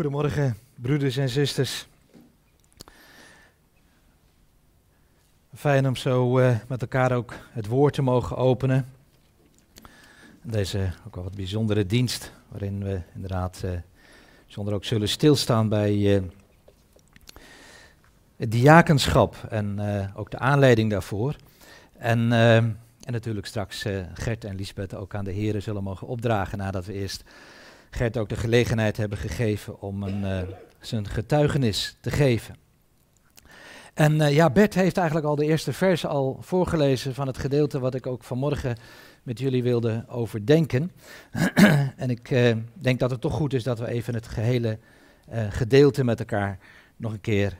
Goedemorgen, broeders en zusters. Fijn om zo uh, met elkaar ook het woord te mogen openen. Deze ook wel wat bijzondere dienst, waarin we inderdaad uh, zonder ook zullen stilstaan bij uh, het diakenschap en ook de aanleiding daarvoor. En, en natuurlijk straks Gert en Lisbeth ook aan de heren zullen mogen opdragen nadat we eerst Gert ook de gelegenheid hebben gegeven om een, uh, zijn getuigenis te geven. En uh, ja, Bert heeft eigenlijk al de eerste verse al voorgelezen van het gedeelte wat ik ook vanmorgen met jullie wilde overdenken. en ik uh, denk dat het toch goed is dat we even het gehele gedeelte met elkaar nog een keer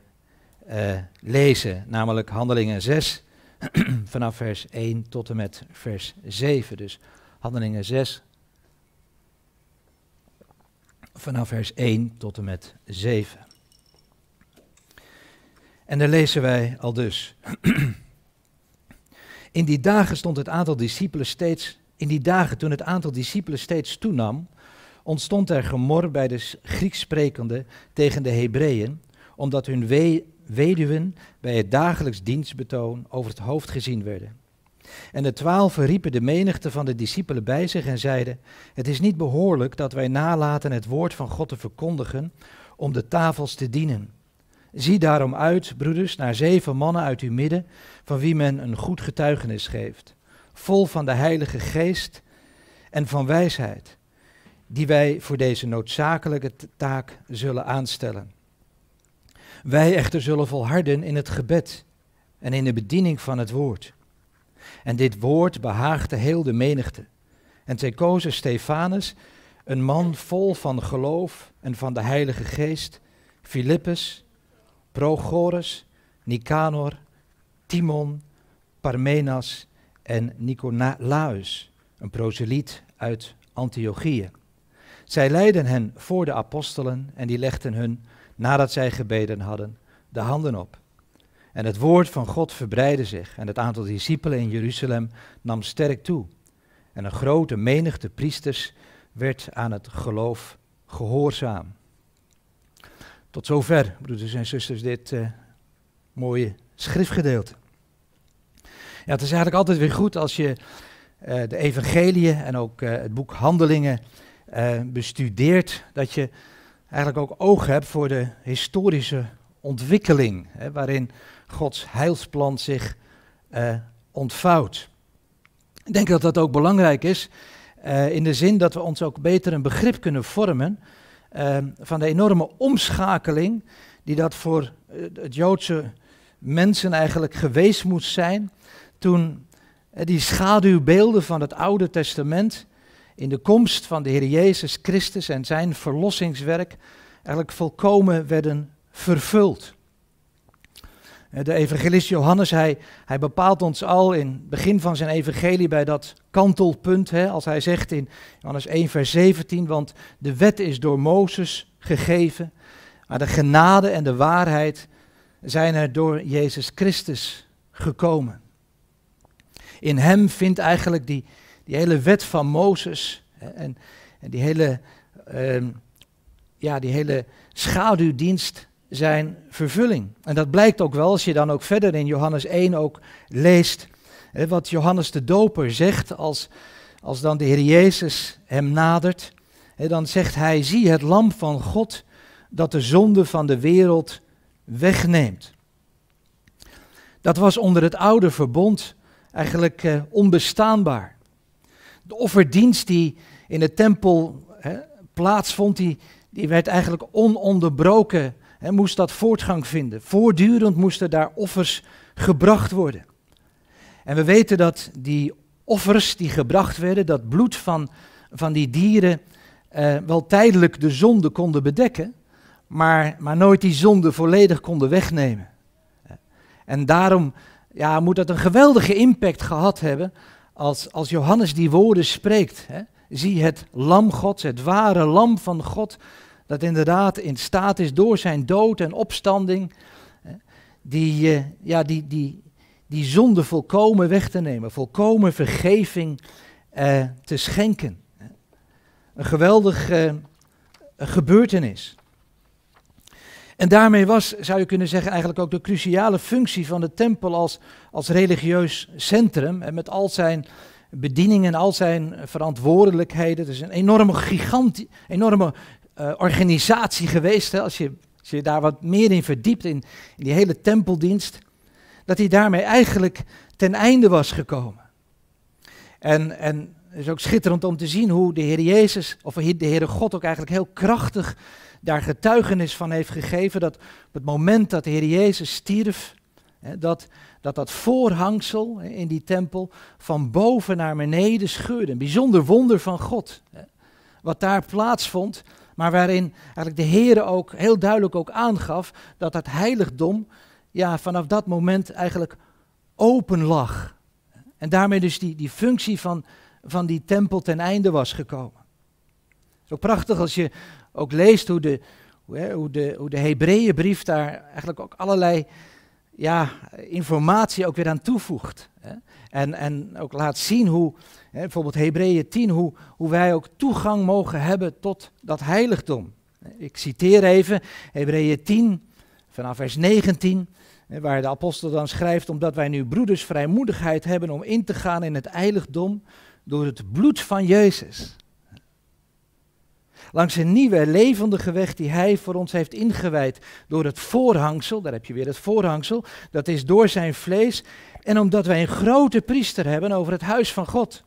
lezen. Namelijk Handelingen 6, vanaf vers 1 tot en met vers 7. Dus Handelingen 6, vanaf vers 1 tot en met 7. En daar lezen wij al dus. In die dagen stond het aantal discipelen steeds, in die dagen toen het aantal discipelen steeds toenam, ontstond er gemor bij de Grieks sprekende tegen de Hebreeën, omdat hun weduwen bij het dagelijks dienstbetoon over het hoofd gezien werden. En de twaalf riepen de menigte van de discipelen bij zich en zeiden: Het is niet behoorlijk dat wij nalaten het woord van God te verkondigen om de tafels te dienen. Zie daarom uit, broeders, naar zeven mannen uit uw midden, van wie men een goed getuigenis geeft, vol van de Heilige Geest en van wijsheid, die wij voor deze noodzakelijke taak zullen aanstellen. Wij echter zullen volharden in het gebed en in de bediening van het woord. En dit woord behaagde heel de menigte. En zij kozen Stefanus, een man vol van geloof en van de Heilige Geest, Filippus, Prochorus, Nicanor, Timon, Parmenas en Nicolaus, een proseliet uit Antiochië. Zij leidden hen voor de apostelen en die legden hun, nadat zij gebeden hadden, de handen op. En het woord van God verbreidde zich en het aantal discipelen in Jeruzalem nam sterk toe. En een grote menigte priesters werd aan het geloof gehoorzaam. Tot zover, broeders en zusters, dit uh, mooie schriftgedeelte. Ja, het is eigenlijk altijd weer goed als je uh, de evangeliën en ook uh, het boek Handelingen bestudeert, dat je eigenlijk ook oog hebt voor de historische ontwikkeling, hè, waarin Gods heilsplan zich uh, ontvouwt. Ik denk dat dat ook belangrijk is, uh, in de zin dat we ons ook beter een begrip kunnen vormen uh, van de enorme omschakeling die dat voor het Joodse mensen eigenlijk geweest moest zijn toen die schaduwbeelden van het Oude Testament in de komst van de Heer Jezus Christus en zijn verlossingswerk eigenlijk volkomen werden vervuld. Eh, de evangelist Johannes, hij, hij bepaalt ons al in het begin van zijn evangelie bij dat kantelpunt, hè, als hij zegt in Johannes 1, vers 17, want de wet is door Mozes gegeven, maar de genade en de waarheid zijn er door Jezus Christus gekomen. In hem vindt eigenlijk die, die hele wet van Mozes en, en die hele, uh, ja, die hele schaduwdienst zijn vervulling. En dat blijkt ook wel als je dan ook verder in Johannes 1 ook leest hè, wat Johannes de Doper zegt als, als dan de Heer Jezus hem nadert. Hè, dan zegt hij, zie het lam van God dat de zonde van de wereld wegneemt. Dat was onder het oude verbond eigenlijk eh, onbestaanbaar. De offerdienst die in de tempel hè, plaatsvond, die, die werd eigenlijk ononderbroken moest dat voortgang vinden. Voortdurend moesten daar offers gebracht worden. En we weten dat die offers die gebracht werden, dat bloed van, van die dieren, eh, wel tijdelijk de zonde konden bedekken, maar, maar nooit die zonde volledig konden wegnemen. En daarom ja, moet dat een geweldige impact gehad hebben als, als Johannes die woorden spreekt. Zie het lam Gods, het ware lam van God, dat inderdaad in staat is door zijn dood en opstanding die, uh, ja, die, die, die zonde volkomen weg te nemen, volkomen vergeving uh, te schenken. Een geweldige uh, gebeurtenis. En daarmee was, zou je kunnen zeggen, eigenlijk ook de cruciale functie van de tempel als, als religieus centrum. En met al zijn bedieningen, al zijn verantwoordelijkheden. Het is een enorme gigant, enorme uh, organisatie geweest. Hè, als, je, als je daar wat meer in verdiept, in, in die hele tempeldienst. Dat hij daarmee eigenlijk ten einde was gekomen. En, en het is ook schitterend om te zien hoe de Heer Jezus, of de Heere God ook eigenlijk heel krachtig daar getuigenis van heeft gegeven. Dat op het moment dat de Heer Jezus stierf, hè, dat, dat dat voorhangsel in die tempel van boven naar beneden scheurde. Een bijzonder wonder van God. Hè, wat daar plaatsvond, maar waarin eigenlijk de Heer ook heel duidelijk ook aangaf dat dat heiligdom ja, vanaf dat moment eigenlijk open lag. En daarmee dus die, die functie van, van die tempel ten einde was gekomen. Zo prachtig als je ook leest hoe de, hoe de, hoe de Hebreeënbrief daar eigenlijk ook allerlei ja, informatie ook weer aan toevoegt. Hè. En, en ook laat zien hoe, hè, bijvoorbeeld Hebreeën 10, hoe, hoe wij ook toegang mogen hebben tot dat heiligdom. Ik citeer even Hebreeën 10 vanaf vers 19, waar de apostel dan schrijft, omdat wij nu broeders vrijmoedigheid hebben om in te gaan in het heiligdom door het bloed van Jezus. Langs een nieuwe levendige weg die hij voor ons heeft ingewijd door het voorhangsel, daar heb je weer het voorhangsel, dat is door zijn vlees. En omdat wij een grote priester hebben over het huis van God.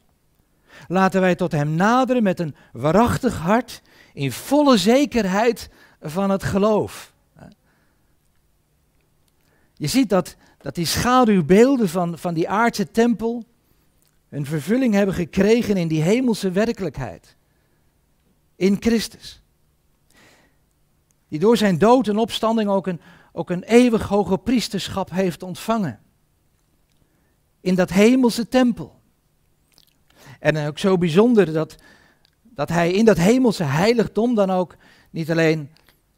Laten wij tot hem naderen met een waarachtig hart, in volle zekerheid van het geloof. Je ziet dat, dat die schaduwbeelden van, van die aardse tempel een vervulling hebben gekregen in die hemelse werkelijkheid in Christus. Die door zijn dood en opstanding ook een, ook een eeuwig hoge priesterschap heeft ontvangen. In dat hemelse tempel. En ook zo bijzonder dat, dat hij in dat hemelse heiligdom dan ook niet alleen,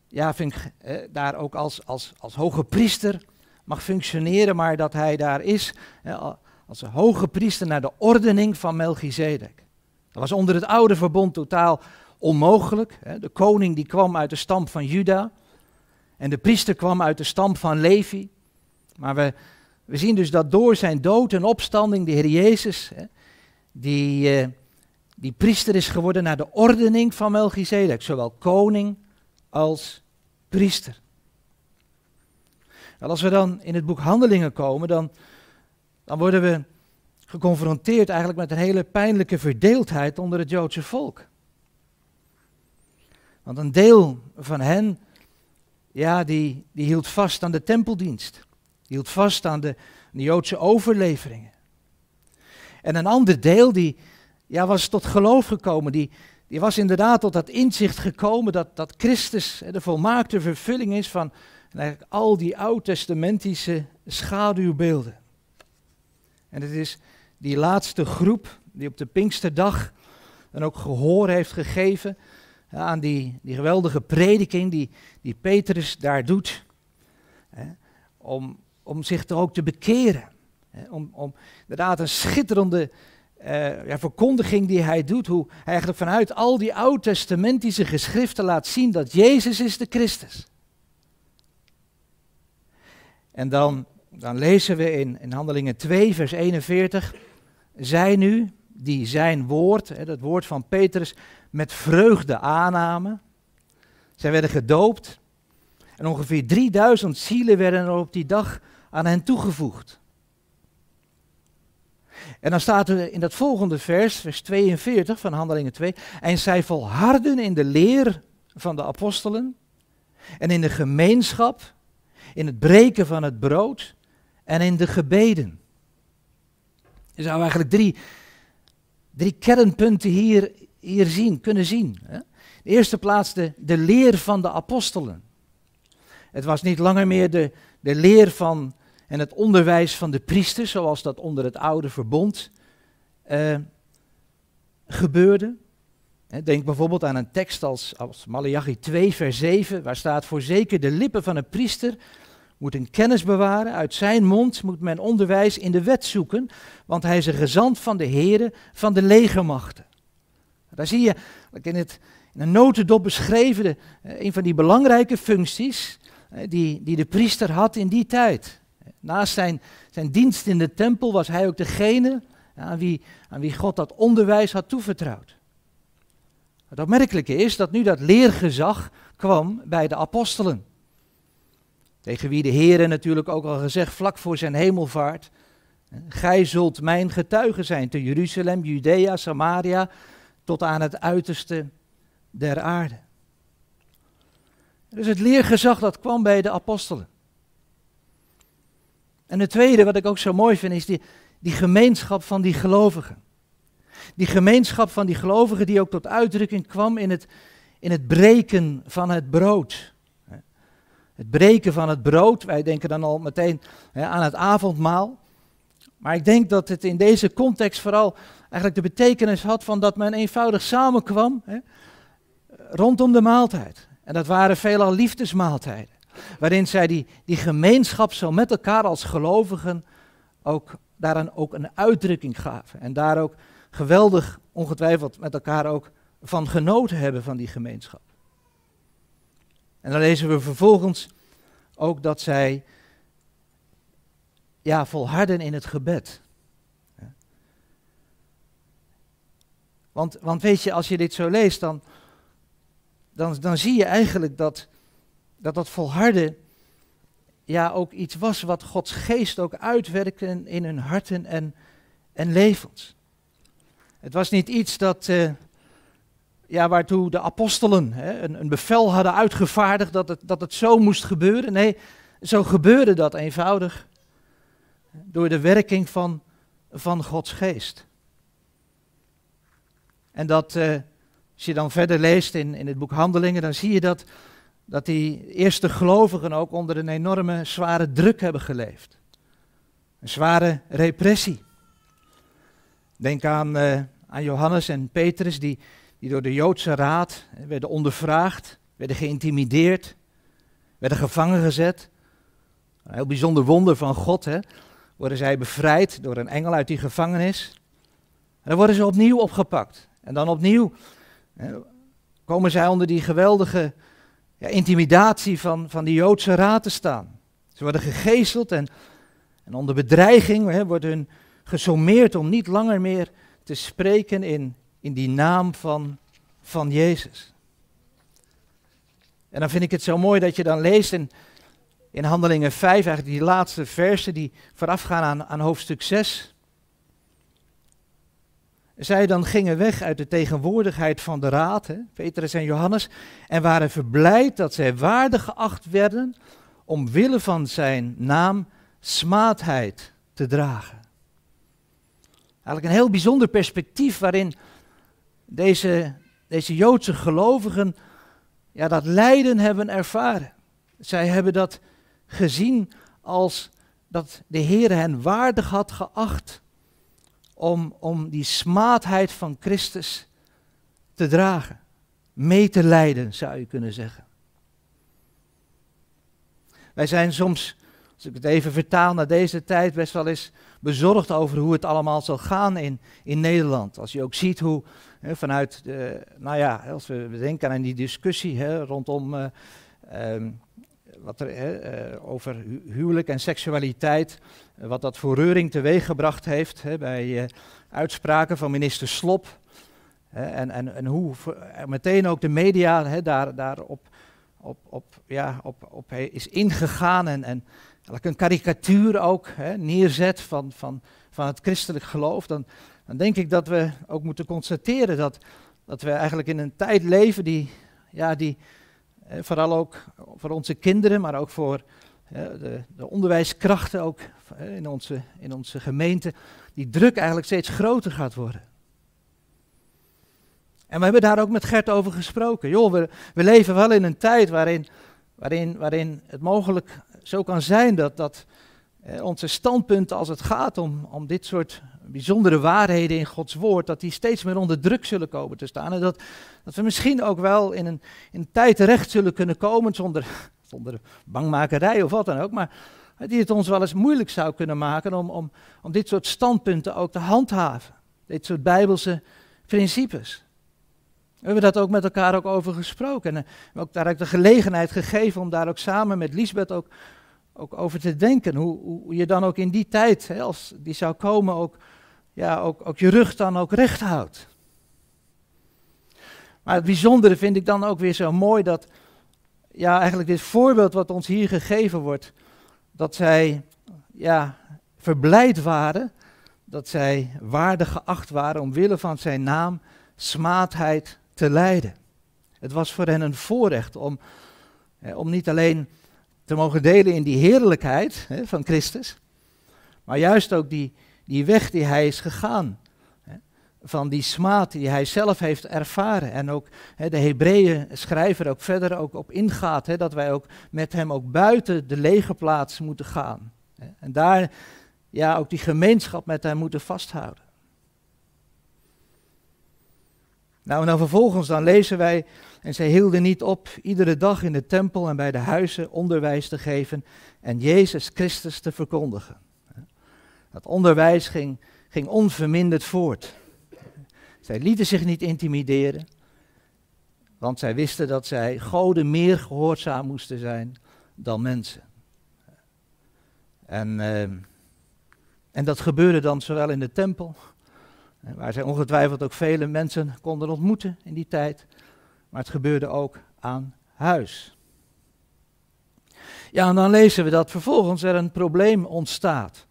ja, vind ik, eh, daar ook als, als, als hoge priester mag functioneren, maar dat hij daar is eh, als een hoge priester naar de ordening van Melchizedek. Dat was onder het oude verbond totaal onmogelijk. De koning die kwam uit de stam van Juda en de priester kwam uit de stam van Levi. Maar we, we zien dus dat door zijn dood en opstanding de Heer Jezus, die, eh, die priester is geworden naar de ordening van Melchizedek, zowel koning als priester. als we dan in het boek Handelingen komen, dan, dan worden we geconfronteerd eigenlijk met een hele pijnlijke verdeeldheid onder het Joodse volk. Want een deel van hen, ja, die, die hield vast aan de tempeldienst. Die hield vast aan de, de Joodse overleveringen. En een ander deel, die ja, was tot geloof gekomen. Die, die was inderdaad tot dat inzicht gekomen dat, dat Christus de volmaakte vervulling is van eigenlijk al die oud-testamentische schaduwbeelden. En het is die laatste groep die op de Pinksterdag dan ook gehoor heeft gegeven aan die, die geweldige prediking die, die Petrus daar doet. Hè, om, om zich er ook te bekeren. Hè, om, om inderdaad een schitterende uh, ja, verkondiging die hij doet. Hoe hij eigenlijk vanuit al die oud-testamentische geschriften laat zien dat Jezus is de Christus. En dan, dan lezen we in, in Handelingen 2, vers 41. Zij nu, die zijn woord, hè, dat woord van Petrus, met vreugde aannamen. Zij werden gedoopt. En ongeveer 3000 zielen werden er op die dag aan hen toegevoegd. En dan staat er in dat volgende vers, vers 42 van Handelingen 2, en zij volharden in de leer van de apostelen en in de gemeenschap, in het breken van het brood en in de gebeden. Je zou eigenlijk drie, drie kernpunten hier hier zien, kunnen zien. Hè? De eerste plaats de, de leer van de apostelen. Het was niet langer meer de, de leer van en het onderwijs van de priesters, zoals dat onder het oude verbond uh, gebeurde. Denk bijvoorbeeld aan een tekst als, als Malachi 2, vers 7, waar staat: Voorzeker de lippen van een priester moeten kennis bewaren. Uit zijn mond moet men onderwijs in de wet zoeken, want hij is een gezant van de Here van de legermachten. Daar zie je in, het, in een notendop beschreven de, eh, een van die belangrijke functies die, die de priester had in die tijd. Naast zijn, zijn dienst in de tempel was hij ook degene aan wie, aan wie God dat onderwijs had toevertrouwd. Het opmerkelijke is dat nu dat leergezag kwam bij de apostelen. Tegen wie de Heer natuurlijk ook al gezegd vlak voor zijn hemelvaart. Gij zult mijn getuige zijn te Jeruzalem, Judea, Samaria, tot aan het uiterste der aarde. Dus het leergezag dat kwam bij de apostelen. En het tweede wat ik ook zo mooi vind is die, die gemeenschap van die gelovigen. Die gemeenschap van die gelovigen die ook tot uitdrukking kwam in het, in het breken van het brood. Het breken van het brood, wij denken dan al meteen aan het avondmaal. Maar ik denk dat het in deze context vooral eigenlijk de betekenis had van dat men eenvoudig samenkwam hè, rondom de maaltijd. En dat waren veelal liefdesmaaltijden, waarin zij die, die gemeenschap zo met elkaar als gelovigen ook daaraan ook een uitdrukking gaven. En daar ook geweldig, ongetwijfeld met elkaar ook van genoten hebben van die gemeenschap. En dan lezen we vervolgens ook dat zij ja, volharden in het gebed. Want, want weet je, als je dit zo leest, dan, dan, dan zie je eigenlijk dat, dat dat volharden ja ook iets was wat Gods geest ook uitwerkte in hun harten en, en levens. Het was niet iets dat, uh, ja, waartoe de apostelen hè, een, een, bevel hadden uitgevaardigd dat het, dat het zo moest gebeuren. Nee, zo gebeurde dat eenvoudig door de werking van, van Gods geest. En dat, uh, als je dan verder leest in, in het boek Handelingen, dan zie je dat dat die eerste gelovigen ook onder een enorme zware druk hebben geleefd. Een zware repressie. Denk aan, uh, aan Johannes en Petrus, die, die door de Joodse raad werden ondervraagd, werden geïntimideerd, werden gevangen gezet. Een heel bijzonder wonder van God, hè? worden zij bevrijd door een engel uit die gevangenis. En dan worden ze opnieuw opgepakt. En dan opnieuw hè, komen zij onder die geweldige ja, intimidatie van, van de Joodse raad te staan. Ze worden gegezeld en, en onder bedreiging hè, wordt hun gesommeerd om niet langer meer te spreken in, in die naam van, van Jezus. En dan vind ik het zo mooi dat je dan leest in, in Handelingen 5, eigenlijk die laatste versen die voorafgaan aan, aan hoofdstuk 6. Zij dan gingen weg uit de tegenwoordigheid van de raad, Petrus en Johannes, en waren verblijd dat zij waardig geacht werden omwille van zijn naam smaadheid te dragen. Eigenlijk een heel bijzonder perspectief waarin deze, deze Joodse gelovigen ja, dat lijden hebben ervaren. Zij hebben dat gezien als dat de Heer hen waardig had geacht om, om die smaadheid van Christus te dragen. Mee te lijden, zou je kunnen zeggen. Wij zijn soms, als ik het even vertaal naar deze tijd, best wel eens bezorgd over hoe het allemaal zal gaan in, in Nederland. Als je ook ziet hoe vanuit, de, nou ja, als we denken aan die discussie rondom uh, um, wat er, uh, over huwelijk en seksualiteit, wat dat voor reuring teweeggebracht heeft bij uitspraken van minister Slop. en, en, en hoe meteen ook de media daar, daarop op, op, ja, op, op is ingegaan en, en een karikatuur ook neerzet van, van, van het christelijk geloof, dan, dan denk ik dat we ook moeten constateren dat, dat we eigenlijk in een tijd leven die, ja, die, eh, vooral ook voor onze kinderen, maar ook voor eh, de, de, onderwijskrachten ook eh, in, onze, in onze gemeente, die druk eigenlijk steeds groter gaat worden. En we hebben daar ook met Gert over gesproken. Joh, we, we leven wel in een tijd waarin, waarin, waarin het mogelijk zo kan zijn dat, dat onze standpunten als het gaat om, om dit soort bijzondere waarheden in Gods woord, dat die steeds meer onder druk zullen komen te staan. En dat, dat we misschien ook wel in een, in tijd terecht zullen kunnen komen zonder, zonder bangmakerij of wat dan ook, maar die het ons wel eens moeilijk zou kunnen maken om, om, om dit soort standpunten ook te handhaven. Dit soort bijbelse principes. We hebben dat ook met elkaar ook over gesproken. En we ook daar ook de gelegenheid gegeven om daar ook samen met Lisbeth ook, ook over te denken. Hoe, hoe je dan ook in die tijd, hè, als die zou komen, ook, ja, ook, je rug dan ook recht houdt. Maar het bijzondere vind ik dan ook weer zo mooi dat, ja, eigenlijk dit voorbeeld wat ons hier gegeven wordt, dat zij, ja, verblijd waren, dat zij waardig geacht waren omwille van zijn naam smaadheid te lijden. Het was voor hen een voorrecht om, om niet alleen te mogen delen in die heerlijkheid van Christus, maar juist ook die, die weg die hij is gegaan. Van die smaad die hij zelf heeft ervaren. En ook de Hebreeën schrijver ook verder ook op ingaat. Dat wij ook met hem ook buiten de legerplaats moeten gaan. En daar ja, ook die gemeenschap met hem moeten vasthouden. Nou, en dan vervolgens dan lezen wij, en zij hielden niet op iedere dag in de tempel en bij de huizen onderwijs te geven en Jezus Christus te verkondigen. Dat onderwijs ging, ging onverminderd voort. Zij lieten zich niet intimideren, want zij wisten dat zij goden meer gehoorzaam moesten zijn dan mensen. En, uh, en dat gebeurde dan zowel in de tempel Waar zij ongetwijfeld ook vele mensen konden ontmoeten in die tijd. Maar het gebeurde ook aan huis. Ja, en dan lezen we dat vervolgens er een probleem ontstaat.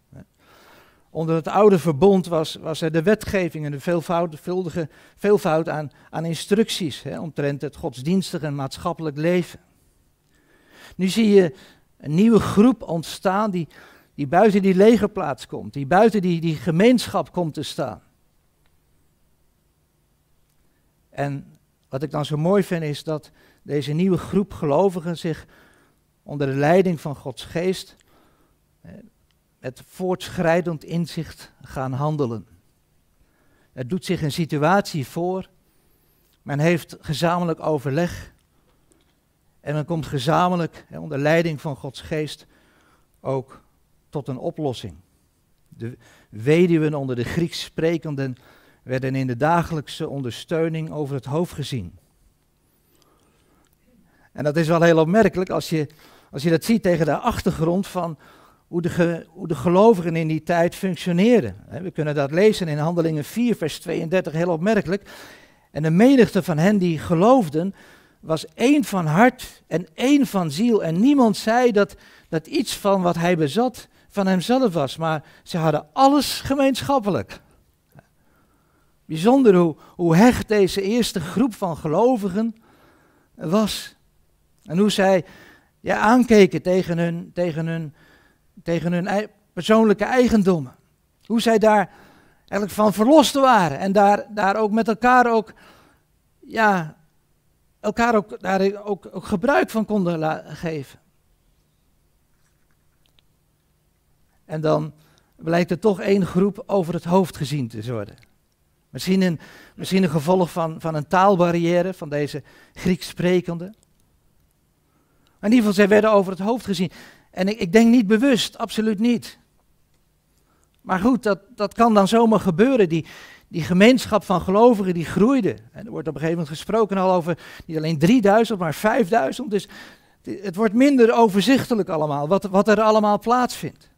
Onder het oude verbond was, was er de wetgeving en de veelvoudige veelvoud aan, aan instructies hè, omtrent het godsdienstige en maatschappelijk leven. Nu zie je een nieuwe groep ontstaan die, die buiten die legerplaats komt, die buiten die, die gemeenschap komt te staan. En wat ik dan zo mooi vind is dat deze nieuwe groep gelovigen zich onder de leiding van Gods geest met voortschrijdend inzicht gaan handelen. Er doet zich een situatie voor, men heeft gezamenlijk overleg en men komt gezamenlijk onder leiding van Gods geest ook tot een oplossing. De weduwen onder de Grieks sprekenden werden in de dagelijkse ondersteuning over het hoofd gezien. En dat is wel heel opmerkelijk als je, als je dat ziet tegen de achtergrond van hoe de, de gelovigen in die tijd functioneerden. We kunnen dat lezen in Handelingen 4, vers 32, heel opmerkelijk. En de menigte van hen die geloofden was één van hart en één van ziel. En niemand zei dat, dat iets van wat hij bezat van hemzelf was, maar ze hadden alles gemeenschappelijk. Bijzonder hoe, hoe hecht deze eerste groep van gelovigen was. En hoe zij ja, aankeken tegen hun, tegen hun, tegen hun persoonlijke eigendommen. Hoe zij daar eigenlijk van verlost waren. En daar, daar ook met elkaar ook, ja, elkaar ook, daar ook, ook gebruik van konden geven. En dan blijkt er toch één groep over het hoofd gezien te worden. Misschien een, misschien een gevolg van, van een taalbarrière van deze Grieks sprekende. In ieder geval, zij werden over het hoofd gezien. En ik, ik denk niet bewust, absoluut niet. Maar goed, dat, dat kan dan zomaar gebeuren. Die, die gemeenschap van gelovigen die groeide. En er wordt op een gegeven moment gesproken al over niet alleen 3000, maar 5000. Dus het wordt minder overzichtelijk allemaal, wat, wat er allemaal plaatsvindt.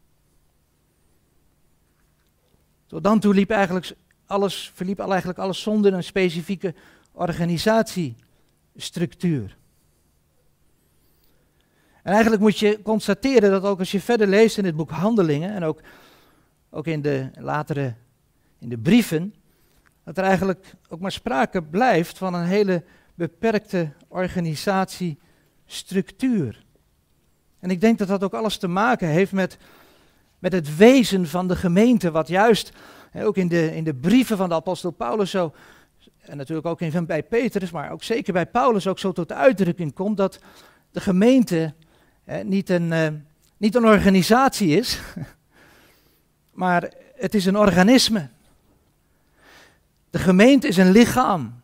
Tot dan toe liep eigenlijk alles, verliep eigenlijk alles zonder een specifieke organisatiestructuur. En eigenlijk moet je constateren dat ook als je verder leest in het boek Handelingen en ook, ook in de latere in de brieven, dat er eigenlijk ook maar sprake blijft van een hele beperkte organisatiestructuur. En ik denk dat dat ook alles te maken heeft met, met het wezen van de gemeente, wat juist ook in de, in de brieven van de apostel Paulus zo, en natuurlijk ook in, bij Petrus, maar ook zeker bij Paulus ook zo tot uitdrukking komt dat de gemeente niet, een, uh, niet een organisatie is, maar het is een organisme. De gemeente is een lichaam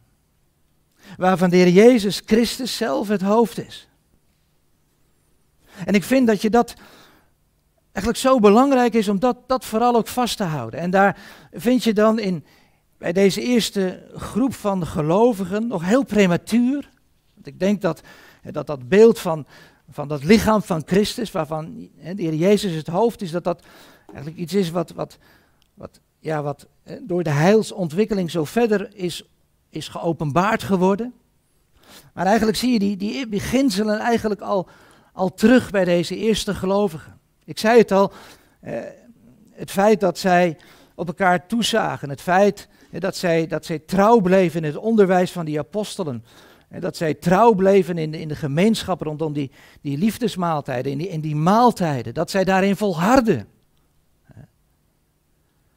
waarvan de Heer Jezus Christus zelf het hoofd is. En ik vind dat je dat eigenlijk zo belangrijk is om dat, dat vooral ook vast te houden. En daar vind je dan in, bij deze eerste groep van gelovigen nog heel prematuur. Want ik denk dat dat, dat beeld van, van dat lichaam van Christus, waarvan de Heer Jezus het hoofd is, dat dat eigenlijk iets is wat, wat, wat, ja, wat door de heilsontwikkeling zo verder is, is geopenbaard geworden. Maar eigenlijk zie je die, die beginselen eigenlijk al, al terug bij deze eerste gelovigen. Ik zei het al, eh, het feit dat zij op elkaar toezagen, het feit dat, zij, dat zij trouw bleven in het onderwijs van die apostelen, dat zij trouw bleven in de, in de gemeenschap rondom die, die liefdesmaaltijden, in die, in die maaltijden, dat zij daarin volharden.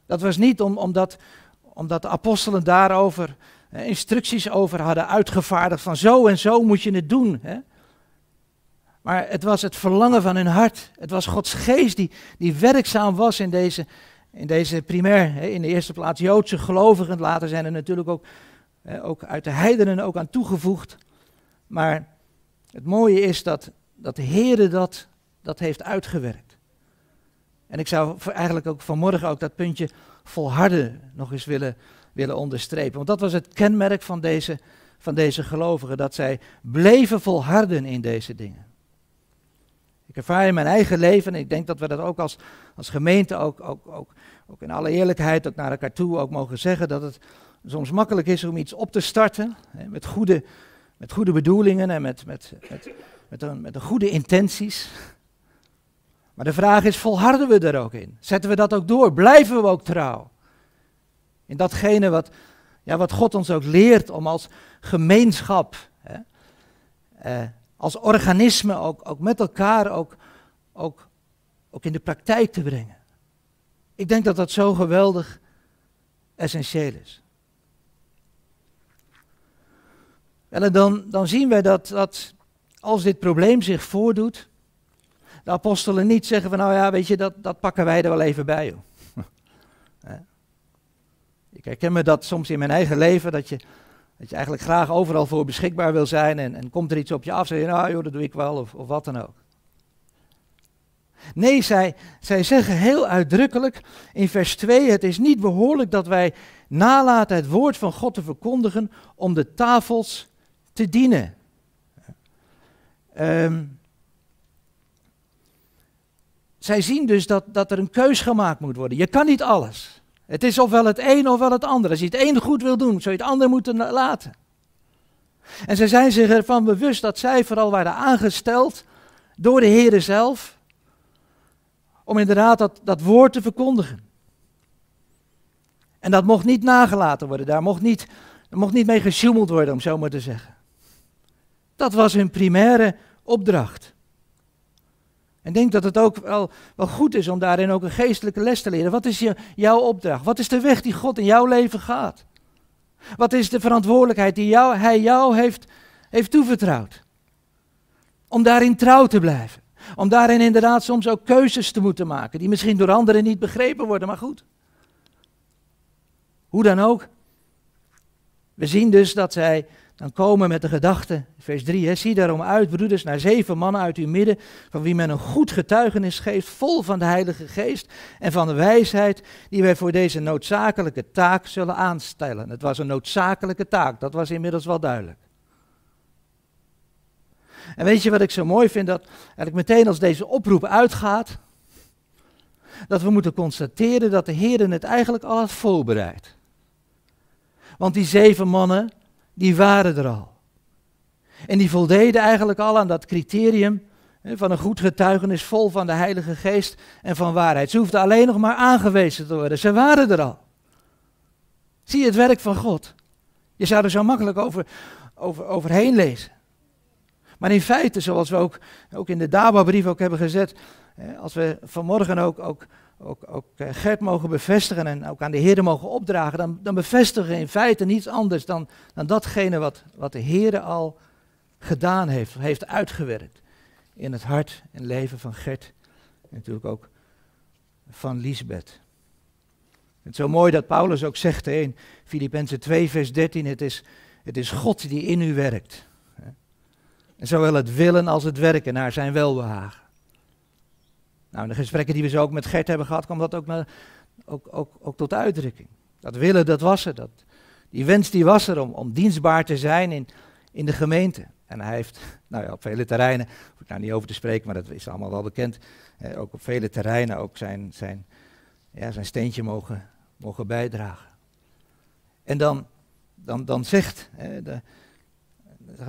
Dat was niet om, omdat, omdat de apostelen daarover instructies over hadden uitgevaardigd van zo en zo moet je het doen. Hè? Maar het was het verlangen van hun hart. Het was Gods geest die, die werkzaam was in deze, in deze primair, in de eerste plaats Joodse gelovigen. Later zijn er natuurlijk ook, ook uit de heidenen ook aan toegevoegd. Maar het mooie is dat, dat de Heer dat, dat heeft uitgewerkt. En ik zou eigenlijk ook vanmorgen ook dat puntje volharden nog eens willen, willen onderstrepen. Want dat was het kenmerk van deze, van deze gelovigen, dat zij bleven volharden in deze dingen. Ik ervaar in mijn eigen leven, en ik denk dat we dat ook als, als gemeente, ook, ook, ook, ook in alle eerlijkheid, ook naar elkaar toe ook mogen zeggen, dat het soms makkelijk is om iets op te starten hè, met, goede, met goede bedoelingen en met, met, met, met, een, met een goede intenties. Maar de vraag is, volharden we er ook in? Zetten we dat ook door? Blijven we ook trouw? In datgene wat, ja, wat God ons ook leert om als gemeenschap, hè, eh, als organisme ook, ook met elkaar ook, ook, ook in de praktijk te brengen. Ik denk dat dat zo geweldig essentieel is. En dan, dan zien wij dat, dat als dit probleem zich voordoet, de apostelen niet zeggen van nou ja, weet je, dat, dat pakken wij er wel even bij. Ik herken me dat soms in mijn eigen leven, dat je, dat je eigenlijk graag overal voor beschikbaar wil zijn en, en komt er iets op je af, zeg je nou joh, dat doe ik wel of, of wat dan ook. Nee, zij, zij zeggen heel uitdrukkelijk in vers 2: Het is niet behoorlijk dat wij nalaten het woord van God te verkondigen om de tafels te dienen. Um, zij zien dus dat, dat er een keus gemaakt moet worden. Je kan niet alles. Het is ofwel het een ofwel het ander. Als je het ene goed wil doen, zou je het ander moeten laten. En zij zijn zich ervan bewust dat zij vooral waren aangesteld door de Heer zelf. Om inderdaad dat, dat woord te verkondigen. En dat mocht niet nagelaten worden. Daar mocht niet, er mocht niet mee gesjoemeld worden, om zo maar te zeggen. Dat was hun primaire opdracht. En denk dat het ook wel, wel goed is om daarin ook een geestelijke les te leren. Wat is je, jouw opdracht? Wat is de weg die God in jouw leven gaat? Wat is de verantwoordelijkheid die jou, Hij jou heeft, heeft toevertrouwd? Om daarin trouw te blijven. Om daarin inderdaad soms ook keuzes te moeten maken, die misschien door anderen niet begrepen worden, maar goed. Hoe dan ook. We zien dus dat zij dan komen met de gedachte, vers 3, hè, zie daarom uit, broeders, naar zeven mannen uit uw midden, van wie men een goed getuigenis geeft, vol van de Heilige Geest en van de wijsheid, die wij voor deze noodzakelijke taak zullen aanstellen. Het was een noodzakelijke taak, dat was inmiddels wel duidelijk. En weet je wat ik zo mooi vind? Dat eigenlijk meteen als deze oproep uitgaat, dat we moeten constateren dat de Heer het eigenlijk al had voorbereid. Want die zeven mannen, die waren er al. En die voldeden eigenlijk al aan dat criterium van een goed getuigenis vol van de Heilige Geest en van waarheid. Ze hoefden alleen nog maar aangewezen te worden. Ze waren er al. Zie je het werk van God? Je zou er zo makkelijk over, over, overheen lezen. Maar in feite, zoals we ook, ook in de Daba-brief ook hebben gezet, als we vanmorgen ook, ook ook, ook eh, Gert mogen bevestigen en ook aan de Heer mogen opdragen, dan, dan bevestigen we in feite niets anders dan, dan datgene wat, wat de Heer al gedaan heeft, heeft uitgewerkt in het hart en leven van Gert en natuurlijk ook van Lisbeth. Het is zo mooi dat Paulus ook zegt in Filippenzen 2 vers 13, het is, het is God die in u werkt. En zowel het willen als het werken naar zijn welbehagen. Nou, in de gesprekken die we zo ook met Gert hebben gehad, kwam dat ook, naar, ook, ook, ook tot uitdrukking. Dat willen, dat was er. Dat, die wens die was er om, om dienstbaar te zijn in, in de gemeente. En hij heeft nou ja, op vele terreinen, hoef ik nou niet over te spreken, maar dat is allemaal wel bekend. Eh, ook op vele terreinen ook zijn, zijn, ja, zijn steentje mogen, mogen bijdragen. En dan, dan, dan zegt de,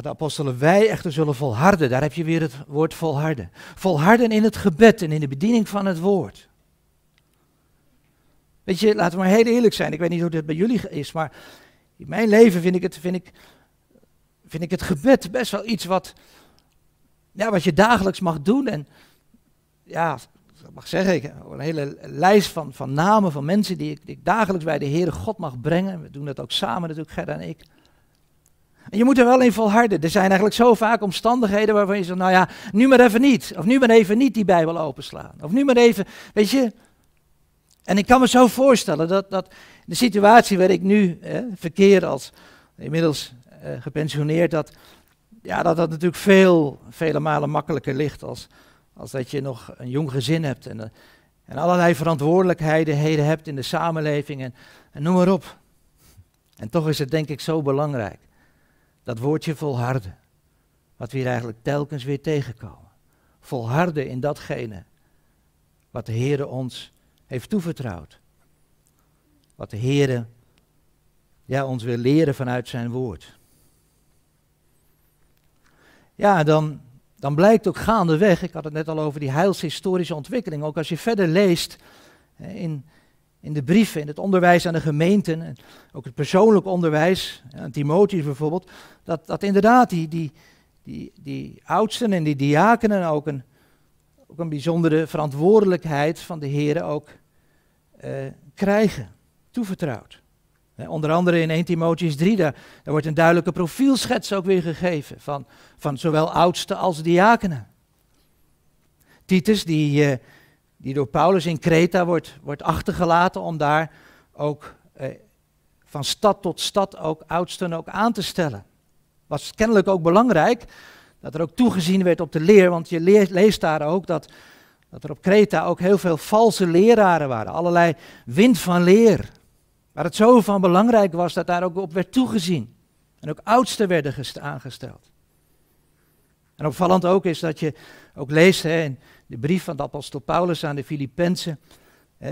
de apostelen, wij echter zullen volharden. Daar heb je weer het woord volharden. Volharden in het gebed en in de bediening van het woord. Weet je, laten we maar heel eerlijk zijn. Ik weet niet hoe dit bij jullie is, maar in mijn leven vind ik het, vind ik, vind ik het gebed best wel iets wat, ja, wat je dagelijks mag doen. En ja, mag zeggen, ik heb een hele lijst van, van namen van mensen die ik, ik dagelijks bij de Heere God mag brengen. We doen dat ook samen natuurlijk, Gerda en ik. En je moet er wel in volharden. Er zijn eigenlijk zo vaak omstandigheden waarvan je zegt, nou ja, nu maar even niet. Of nu maar even niet die Bijbel openslaan. Of nu maar even, weet je. En ik kan me zo voorstellen dat, dat de situatie waar ik nu verkeer als inmiddels eh, gepensioneerd, dat, ja, dat dat natuurlijk veel, vele malen makkelijker ligt als, als dat je nog een jong gezin hebt en, eh, en allerlei verantwoordelijkheden hebt in de samenleving en, en noem maar op. En toch is het denk ik zo belangrijk, dat woordje volharden, wat we hier eigenlijk telkens weer tegenkomen. Volharden in datgene wat de Heer ons heeft toevertrouwd. Wat de Heer ja, ons wil leren vanuit zijn woord. Ja, dan, dan blijkt ook gaandeweg, ik had het net al over die heilshistorische ontwikkeling, ook als je verder leest in, in de brieven, in het onderwijs aan de gemeenten, en ook het persoonlijk onderwijs, aan Timotheus bijvoorbeeld, dat, dat inderdaad die, die, die, die oudsten en die diakenen ook een, ook een bijzondere verantwoordelijkheid van de Heer ook uh, krijgen, toevertrouwd. Onder andere in 1 Timotheus 3, daar, daar, wordt een duidelijke profielschets ook weer gegeven van, van zowel oudsten als diakenen. Titus, die, uh, die door Paulus in Kreta wordt, wordt achtergelaten om daar ook uh, van stad tot stad ook oudsten ook aan te stellen. Was kennelijk ook belangrijk dat er ook toegezien werd op de leer, want je leest daar ook dat dat er op Kreta ook heel veel valse leraren waren. Allerlei wind van leer. Waar het zo van belangrijk was dat daar ook op werd toegezien. En ook oudsten werden aangesteld. En opvallend ook is dat je ook leest hè, in de brief van de apostel Paulus aan de Filippenzen,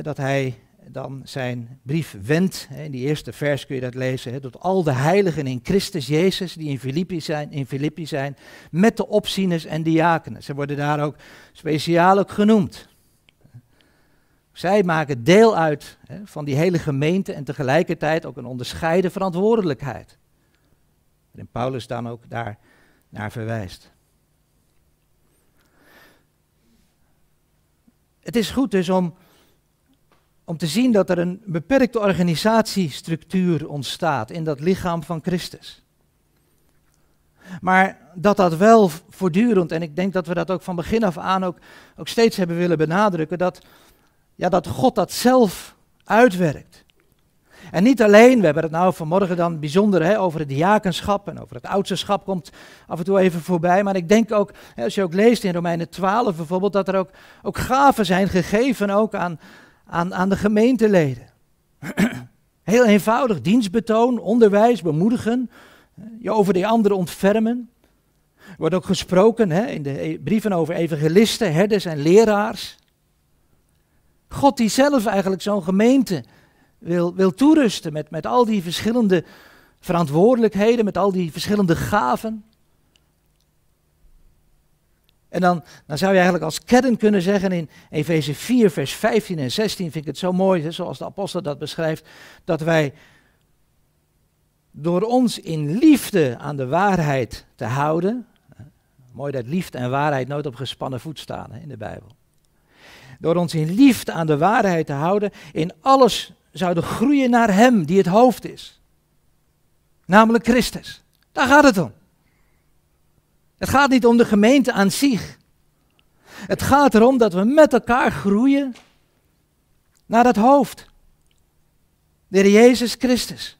dat hij dan zijn brief wendt. In die eerste vers kun je dat lezen. Tot al de heiligen in Christus Jezus die in Filippi zijn, in Filippi zijn met de opzieners en diakenen. Ze worden daar ook speciaal ook genoemd. Zij maken deel uit hè, van die hele gemeente en tegelijkertijd ook een onderscheiden verantwoordelijkheid. En Paulus dan ook daar naar verwijst. Het is goed dus om om te zien dat er een beperkte organisatiestructuur ontstaat in dat lichaam van Christus. Maar dat dat wel voortdurend, en ik denk dat we dat ook van begin af aan ook, ook steeds hebben willen benadrukken, dat, ja, dat God dat zelf uitwerkt. En niet alleen, we hebben het nou vanmorgen dan bijzonder hè, over het diakenschap en over het oudsterschap komt af en toe even voorbij. Maar ik denk ook, hè, als je ook leest in Romeinen 12 bijvoorbeeld, dat er ook, ook gaven zijn gegeven ook aan, aan, aan de gemeenteleden. Heel eenvoudig, dienstbetoon, onderwijs, bemoedigen, je over de anderen ontfermen. Er wordt ook gesproken hè, in de e-, brieven over evangelisten, herders en leraars. God die zelf eigenlijk zo'n gemeente wil, wil toerusten met, met al die verschillende verantwoordelijkheden, met al die verschillende gaven. En dan, dan zou je eigenlijk als kern kunnen zeggen in Efeze 4, vers 15 en 16, vind ik het zo mooi, zoals de apostel dat beschrijft, dat wij door ons in liefde aan de waarheid te houden, mooi dat liefde en waarheid nooit op gespannen voet staan hè, in de Bijbel. Door ons in liefde aan de waarheid te houden, in alles zouden groeien naar Hem die het hoofd is. Namelijk Christus. Daar gaat het om. Het gaat niet om de gemeente aan zich. Het gaat erom dat we met elkaar groeien naar het hoofd. De Jezus Christus.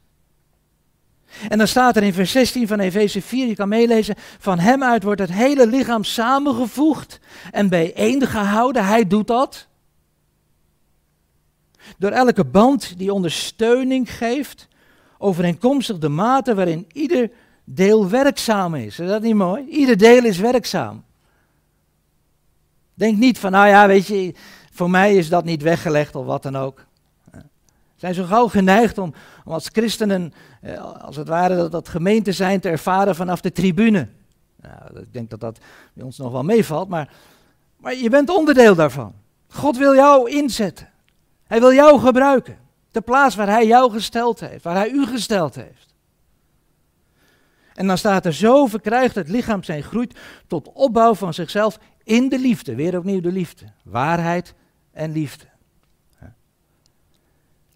En dan staat er in vers 16 van Efeze 4, je kan meelezen, van hem uit wordt het hele lichaam samengevoegd en bijeengehouden. Hij doet dat. Door elke band die ondersteuning geeft, overeenkomstig de mate waarin ieder deel werkzaam is. Is dat niet mooi? Ieder deel is werkzaam. Denk niet van, nou ja, weet je, voor mij is dat niet weggelegd of wat dan ook. Zijn zo gauw geneigd om, als christenen, eh, als het ware, dat, dat gemeente zijn te ervaren vanaf de tribune. Nou, ik denk dat dat bij ons nog wel meevalt, maar, maar je bent onderdeel daarvan. God wil jou inzetten. Hij wil jou gebruiken. De plaats waar hij jou gesteld heeft, waar hij u gesteld heeft. En dan staat er zo verkrijgt het lichaam zijn groeit tot opbouw van zichzelf in de liefde. Weer opnieuw de liefde. Waarheid en liefde.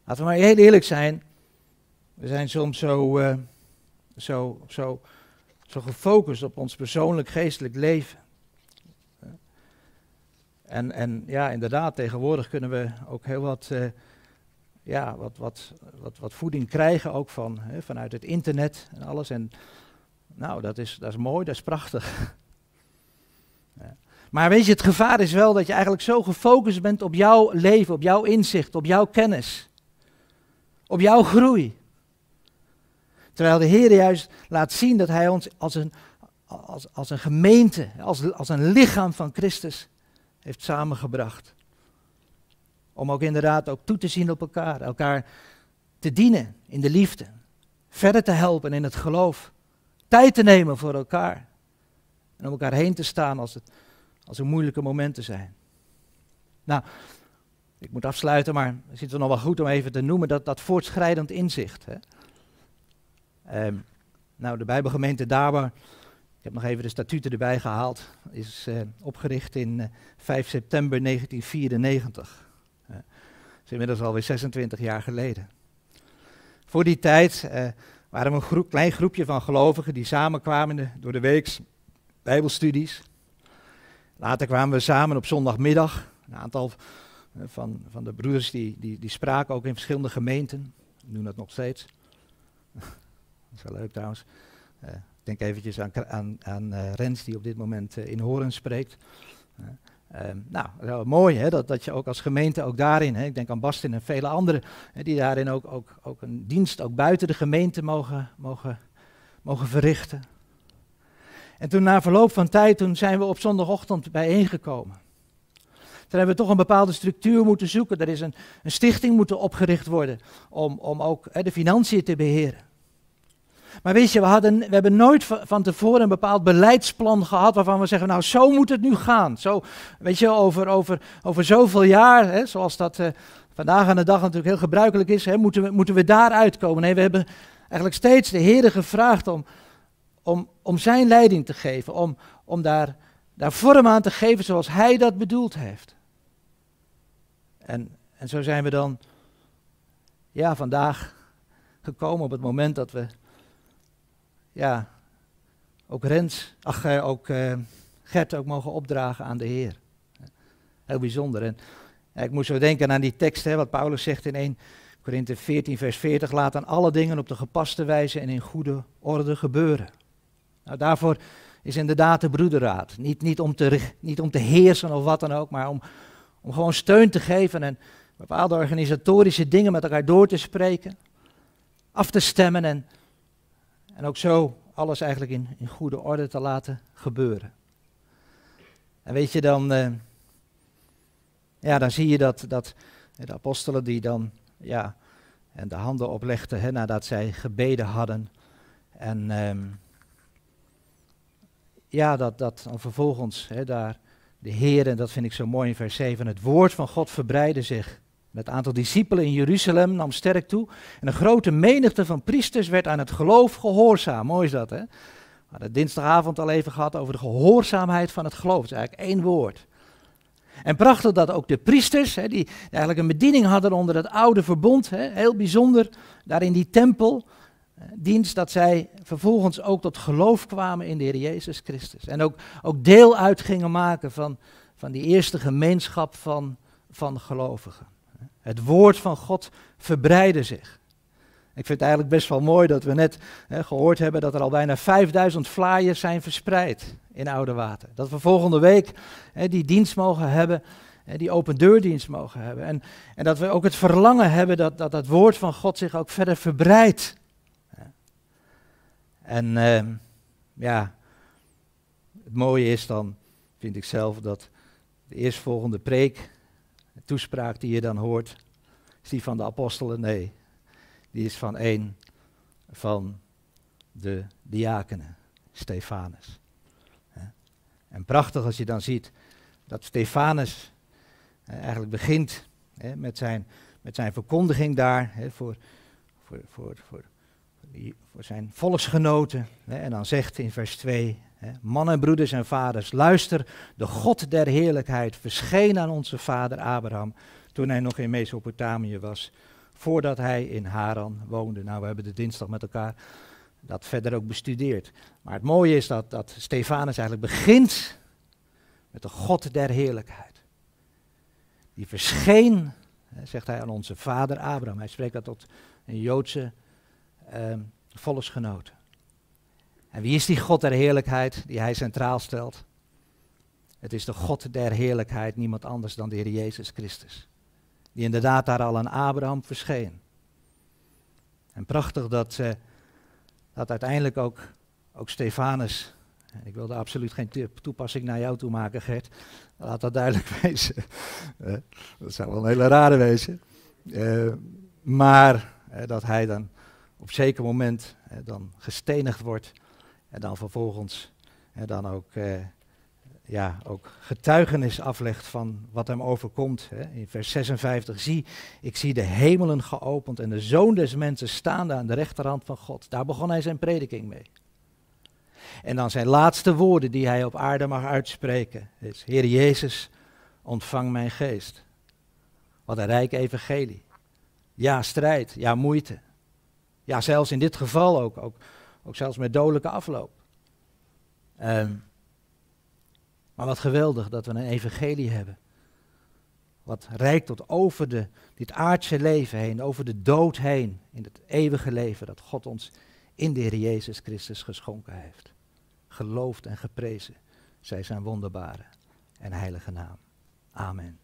Laten we maar heel eerlijk zijn. We zijn soms zo, uh, zo, zo, zo gefocust op ons persoonlijk geestelijk leven. En, en ja, inderdaad, tegenwoordig kunnen we ook heel wat, uh, ja, wat, wat, wat, wat voeding krijgen, ook van, hè, vanuit het internet en alles. En nou, dat is, dat is mooi, dat is prachtig. ja. Maar weet je, het gevaar is wel dat je eigenlijk zo gefocust bent op jouw leven, op jouw inzicht, op jouw kennis, op jouw groei. Terwijl de Heer juist laat zien dat Hij ons als een, als, als een gemeente, als, als een lichaam van Christus heeft samengebracht. Om ook inderdaad ook toe te zien op elkaar, elkaar te dienen in de liefde, verder te helpen in het geloof, tijd te nemen voor elkaar en om elkaar heen te staan als, het, als er moeilijke momenten zijn. Nou, ik moet afsluiten, maar het is nog wel goed om even te noemen dat, dat voortschrijdend inzicht. Hè. Um, nou, de Bijbelgemeente Daber ik heb nog even de statuten erbij gehaald. Is uh, opgericht in uh, eh, 5 september 1994. Uh, dat is inmiddels alweer 26 jaar geleden. Voor die tijd waren we een groep, klein groepje van gelovigen die samenkwamen de, door de weeks bijbelstudies. Later kwamen we samen op zondagmiddag. Een aantal van, van de broeders die, die, die spraken ook in verschillende gemeenten. We doen dat nog steeds. dat is wel leuk trouwens. Denk eventjes aan, aan, aan uh, Rens die op dit moment uh, in Horen spreekt. Uh, nou, mooi hè, dat, dat je ook als gemeente ook daarin, hè, ik denk aan Bastin en vele anderen, hè, die daarin ook, ook, ook een dienst ook buiten de gemeente mogen, mogen, mogen verrichten. En toen na verloop van tijd, toen zijn we op zondagochtend bijeengekomen. Toen hebben we toch een bepaalde structuur moeten zoeken. Er is een, een stichting moeten opgericht worden om, om ook hè, de financiën te beheren. Maar weet je, we, hadden, we hebben nooit van tevoren een bepaald beleidsplan gehad waarvan we zeggen, nou zo moet het nu gaan. Zo, weet je, over, over, over zoveel jaar, hè, zoals dat uh, vandaag aan de dag natuurlijk heel gebruikelijk is, hè, moeten, we, moeten we daar uitkomen. Nee, we hebben eigenlijk steeds de Heer gevraagd om, om, om zijn leiding te geven, om, om daar, daar vorm aan te geven zoals hij dat bedoeld heeft. En, en zo zijn we dan, ja, vandaag gekomen op het moment dat we ja, ook Rens, ach, eh, ook uh, Gert ook mogen opdragen aan de Heer. Heel bijzonder. En ik moest zo denken aan die tekst, hè, wat Paulus zegt in 1 Korinthe 14, vers 40. Laat aan alle dingen op de gepaste wijze en in goede orde gebeuren. Nou, daarvoor is inderdaad de broederraad. Niet, niet, om te, niet om te heersen of wat dan ook, maar om, om gewoon steun te geven en bepaalde organisatorische dingen met elkaar door te spreken. Af te stemmen en en ook zo alles eigenlijk in, in goede orde te laten gebeuren. En weet je, dan, uh, ja, dan zie je dat, dat de apostelen die dan ja, en de handen oplegden hè, nadat zij gebeden hadden. En um, ja, dat, dat dan vervolgens hè, daar de Heer, en dat vind ik zo mooi in vers 7, het woord van God verbreidde zich het aantal discipelen in Jeruzalem nam sterk toe en een grote menigte van priesters werd aan het geloof gehoorzaam. Mooi is dat, hè? We hadden dinsdagavond al even gehad over de gehoorzaamheid van het geloof. Dat is eigenlijk één woord. En prachtig dat ook de priesters, hè, die eigenlijk een bediening hadden onder het oude verbond, hè, heel bijzonder, daar in die tempeldienst, eh, dat zij vervolgens ook tot geloof kwamen in de Heer Jezus Christus. En ook, ook deel uit gingen maken van, van die eerste gemeenschap van, van gelovigen. Het woord van God verbreidde zich. Ik vind het eigenlijk best wel mooi dat we net hè, gehoord hebben dat er al bijna 5000 flyers zijn verspreid in Oude Water. Dat we volgende week hè, die dienst mogen hebben die open deurdienst mogen hebben. En, en dat we ook het verlangen hebben dat, dat het woord van God zich ook verder verbreidt. En ehm, ja, het mooie is dan, vind ik zelf, dat de eerstvolgende preek, de toespraak die je dan hoort, is die van de apostelen? Nee, die is van een van de diakenen, Stefanus. En prachtig als je dan ziet dat Stefanus eigenlijk begint met, zijn, met zijn verkondiging daar voor, voor, voor, voor, voor zijn volksgenoten. En dan zegt in vers 2, mannen, broeders en vaders, luister, de God der heerlijkheid verscheen aan onze vader Abraham toen hij nog in Mesopotamië was, voordat hij in Haran woonde. Nou, we hebben de dinsdag met elkaar dat verder ook bestudeerd. Maar het mooie is dat, dat Stefanus eigenlijk begint met de God der heerlijkheid. Die verscheen, zegt hij aan onze vader Abraham. Hij spreekt dat tot een Joodse eh, volksgenoten. En wie is die God der heerlijkheid die hij centraal stelt? Het is de God der heerlijkheid, niemand anders dan de Heer Jezus Christus. Die inderdaad daar al aan Abraham verscheen. En prachtig dat, uh, dat uiteindelijk ook, ook Stefanus, ik wilde absoluut geen toepassing naar jou toe maken Gert, laat dat duidelijk wezen. Uh, dat zou wel een hele rare wezen. Uh, maar dat hij dan op zeker moment dan gestenigd wordt en dan vervolgens dan ook ja, ook getuigenis aflegt van wat hem overkomt. Hè. In vers 56, zie, ik zie de hemelen geopend en de zoon des mensen staande aan de rechterhand van God. Daar begon hij zijn prediking mee. En dan zijn laatste woorden die hij op aarde mag uitspreken is, Heer Jezus, ontvang mijn geest. Wat een rijk evangelie. Ja, strijd, ja, moeite. Ja, zelfs in dit geval ook, ook, ook zelfs met dodelijke afloop. Um, maar wat geweldig dat we een evangelie hebben. Wat reikt tot over de, dit aardse leven heen, over de dood heen, in het eeuwige leven dat God ons in de Heer Jezus Christus geschonken heeft. Geloofd en geprezen zij zijn wonderbare en heilige naam. Amen.